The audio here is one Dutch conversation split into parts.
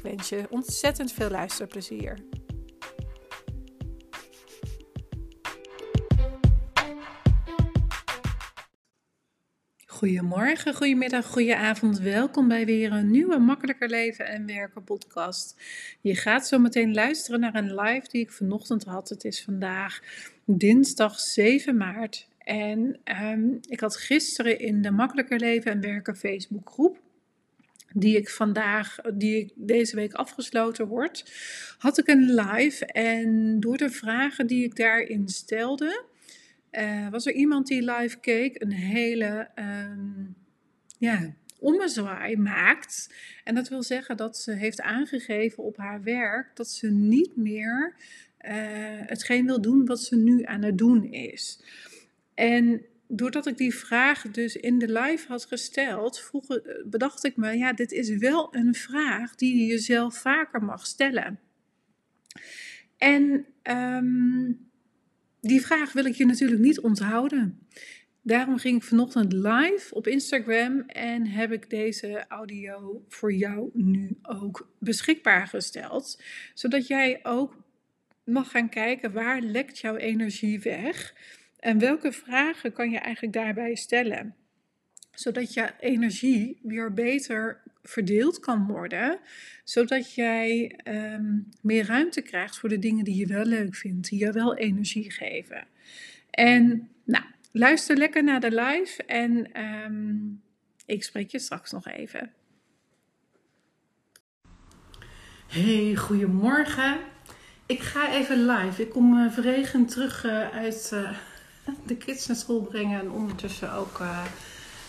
Ik wens je ontzettend veel luisterplezier. Goedemorgen, goedemiddag, goedenavond. Welkom bij weer een nieuwe Makkelijker Leven en Werken podcast. Je gaat zo meteen luisteren naar een live die ik vanochtend had. Het is vandaag dinsdag 7 maart. En ehm, ik had gisteren in de Makkelijker Leven en Werken Facebook groep die ik vandaag, die deze week afgesloten wordt, had ik een live. En door de vragen die ik daarin stelde, uh, was er iemand die live keek, een hele um, ja, ommezwaai maakt. En dat wil zeggen dat ze heeft aangegeven op haar werk dat ze niet meer uh, hetgeen wil doen wat ze nu aan het doen is. En doordat ik die vraag dus in de live had gesteld, vroeg, bedacht ik me, ja, dit is wel een vraag die je jezelf vaker mag stellen. En um, die vraag wil ik je natuurlijk niet onthouden. Daarom ging ik vanochtend live op Instagram en heb ik deze audio voor jou nu ook beschikbaar gesteld. Zodat jij ook mag gaan kijken waar lekt jouw energie weg en welke vragen kan je eigenlijk daarbij stellen. Zodat je energie weer beter verdeeld kan worden, zodat jij um, meer ruimte krijgt voor de dingen die je wel leuk vindt, die je wel energie geven. En nou, luister lekker naar de live en um, ik spreek je straks nog even. Hey, goedemorgen. Ik ga even live. Ik kom uh, verregend terug uh, uit uh, de kids naar school brengen en ondertussen ook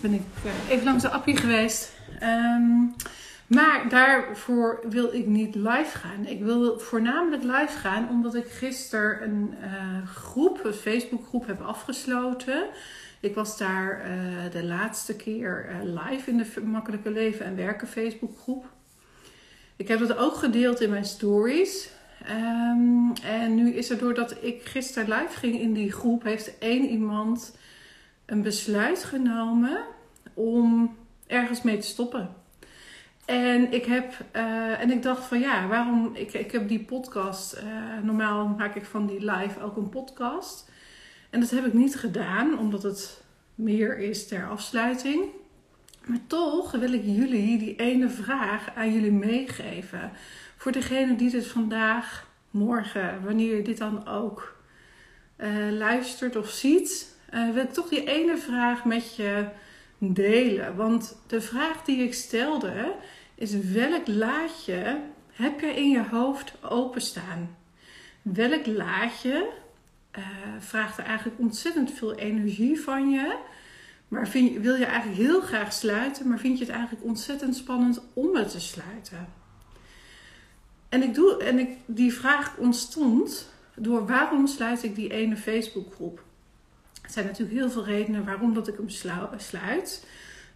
ben ik even langs de appie geweest. Um, maar daarvoor wil ik niet live gaan. Ik wil voornamelijk live gaan omdat ik gisteren een uh, groep, een Facebookgroep, heb afgesloten. Ik was daar uh, de laatste keer live in de Makkelijke Leven en Werken Facebookgroep. Ik heb dat ook gedeeld in mijn stories. Um, en nu is er doordat ik gisteren live ging in die groep, heeft één iemand een besluit genomen om ergens mee te stoppen. En ik heb, uh, en ik dacht van ja, waarom, ik, ik heb die podcast, uh, normaal maak ik van die live ook een podcast. En dat heb ik niet gedaan, omdat het meer is ter afsluiting. Maar toch wil ik jullie die ene vraag aan jullie meegeven. Voor degene die dit vandaag, morgen, wanneer je dit dan ook uh, luistert of ziet, wil ik toch die ene vraag met je delen. Want de vraag die ik stelde is: welk laadje heb je in je hoofd openstaan? Welk laadje uh, vraagt er eigenlijk ontzettend veel energie van je? Maar vind, wil je eigenlijk heel graag sluiten, maar vind je het eigenlijk ontzettend spannend om het te sluiten? En, ik doe, en ik, die vraag ontstond door waarom sluit ik die ene Facebookgroep? Er zijn natuurlijk heel veel redenen waarom dat ik hem sluit.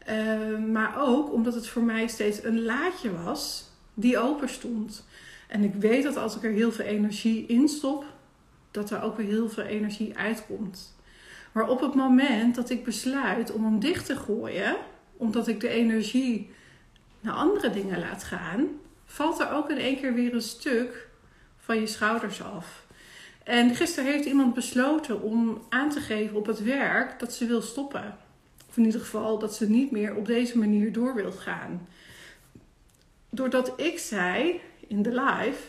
Uh, maar ook omdat het voor mij steeds een laadje was die open stond. En ik weet dat als ik er heel veel energie in stop, dat er ook weer heel veel energie uitkomt. Maar op het moment dat ik besluit om hem dicht te gooien, omdat ik de energie naar andere dingen laat gaan, valt er ook in één keer weer een stuk van je schouders af. En gisteren heeft iemand besloten om aan te geven op het werk dat ze wil stoppen. Of in ieder geval dat ze niet meer op deze manier door wil gaan. Doordat ik zei in de live: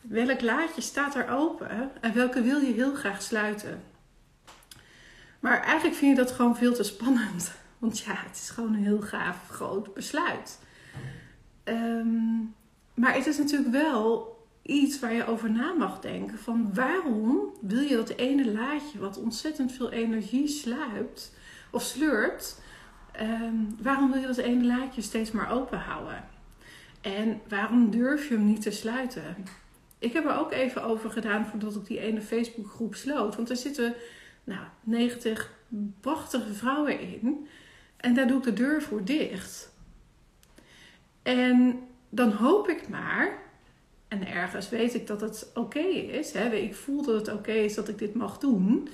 welk laadje staat er open en welke wil je heel graag sluiten? Maar eigenlijk vind je dat gewoon veel te spannend. Want ja, het is gewoon een heel gaaf groot besluit. Um, maar het is natuurlijk wel iets waar je over na mag denken. Van waarom wil je dat ene laadje wat ontzettend veel energie sluipt of slurpt, um, waarom wil je dat ene laadje steeds maar open houden? En waarom durf je hem niet te sluiten? Ik heb er ook even over gedaan voordat ik die ene Facebookgroep sloot. Want er zitten nou, 90 prachtige vrouwen in. En daar doe ik de deur voor dicht. En dan hoop ik maar, en ergens weet ik dat het oké is. Hè? Ik voel dat het oké is dat ik dit mag doen.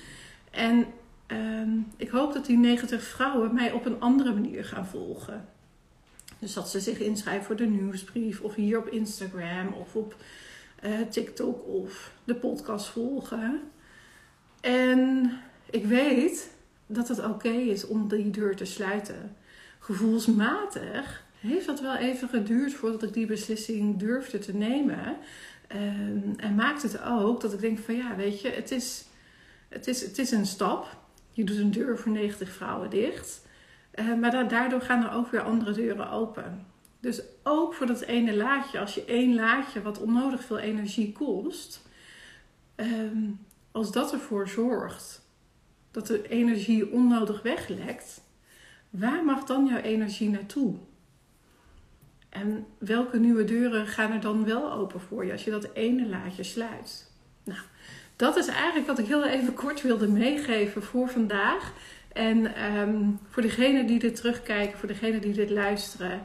En ehm, ik hoop dat die 90 vrouwen mij op een andere manier gaan volgen. Dus dat ze zich inschrijven voor de nieuwsbrief, of hier op Instagram, of op uh, TikTok, of de podcast volgen. En ik weet dat het oké is om die deur te sluiten. Gevoelsmatig heeft dat wel even geduurd voordat ik die beslissing durfde te nemen. Ehm, en maakt het ook dat ik denk van ja, weet je, het is, het is, het is een stap. Je doet een deur voor 90 vrouwen dicht. Uh, maar daardoor gaan er ook weer andere deuren open. Dus ook voor dat ene laadje, als je één laadje wat onnodig veel energie kost, ehm, als dat ervoor zorgt dat de energie onnodig weglekt, waar mag dan jouw energie naartoe? En welke nieuwe deuren gaan er dan wel open voor je als je dat ene laadje sluit? Nou, dat is eigenlijk wat ik heel even kort wilde meegeven voor vandaag. En ehm, voor degenen die dit terugkijken, voor degenen die dit luisteren,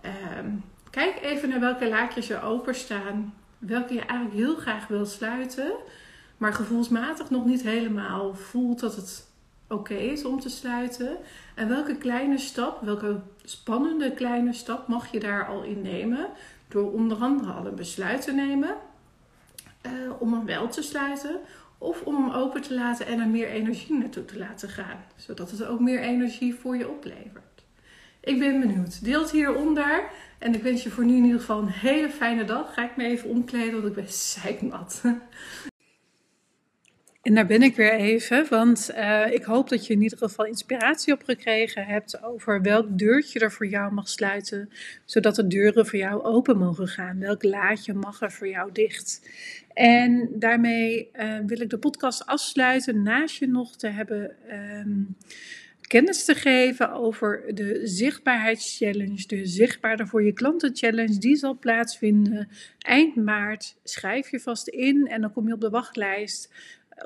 ehm, kijk even naar welke laadjes er openstaan. Welke je eigenlijk heel graag wilt sluiten, maar gevoelsmatig nog niet helemaal voelt dat het oké is om te sluiten. En welke kleine stap, welke spannende kleine stap mag je daar al in nemen? Door onder andere al een besluit te nemen uh, om hem wel te sluiten. Of om hem open te laten en er meer energie naartoe te laten gaan. Zodat het ook meer energie voor je oplevert. Ik ben benieuwd. Deel het hieronder. En ik wens je voor nu in ieder geval een hele fijne dag. Ga ik me even omkleden, want ik ben zeiknat. En daar ben ik weer even, want uh, ik hoop dat je in ieder geval inspiratie op gekregen hebt over welk deurtje er voor jou mag sluiten, zodat de deuren voor jou open mogen gaan. Welk laadje mag er voor jou dicht? En daarmee uh, wil ik de podcast afsluiten, naast je nog te hebben. Um, kennis te geven over de zichtbaarheidschallenge, de zichtbaarder voor je klanten challenge. Die zal plaatsvinden eind maart. Schrijf je vast in en dan kom je op de wachtlijst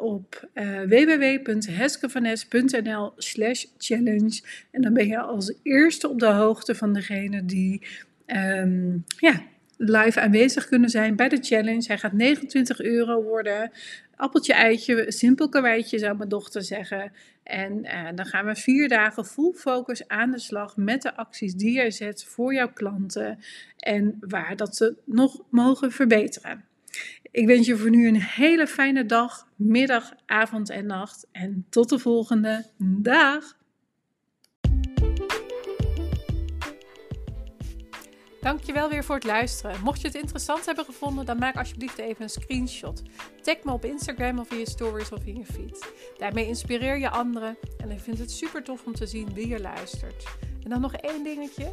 op uh, www.heskevanes.nl slash challenge. En dan ben je als eerste op de hoogte van degene die um, ja, live aanwezig kunnen zijn bij de challenge. Hij gaat 29 euro worden. Appeltje, eitje, simpel karweitje zou mijn dochter zeggen. En uh, dan gaan we vier dagen full focus aan de slag met de acties die jij zet voor jouw klanten. En waar dat ze nog mogen verbeteren. Ik wens je voor nu een hele fijne dag, middag, avond en nacht. En tot de volgende dag. Dankjewel weer voor het luisteren. Mocht je het interessant hebben gevonden, dan maak alsjeblieft even een screenshot. Tag me op Instagram of in je stories of in je feed. Daarmee inspireer je anderen en ik vind het super tof om te zien wie er luistert. En dan nog één dingetje.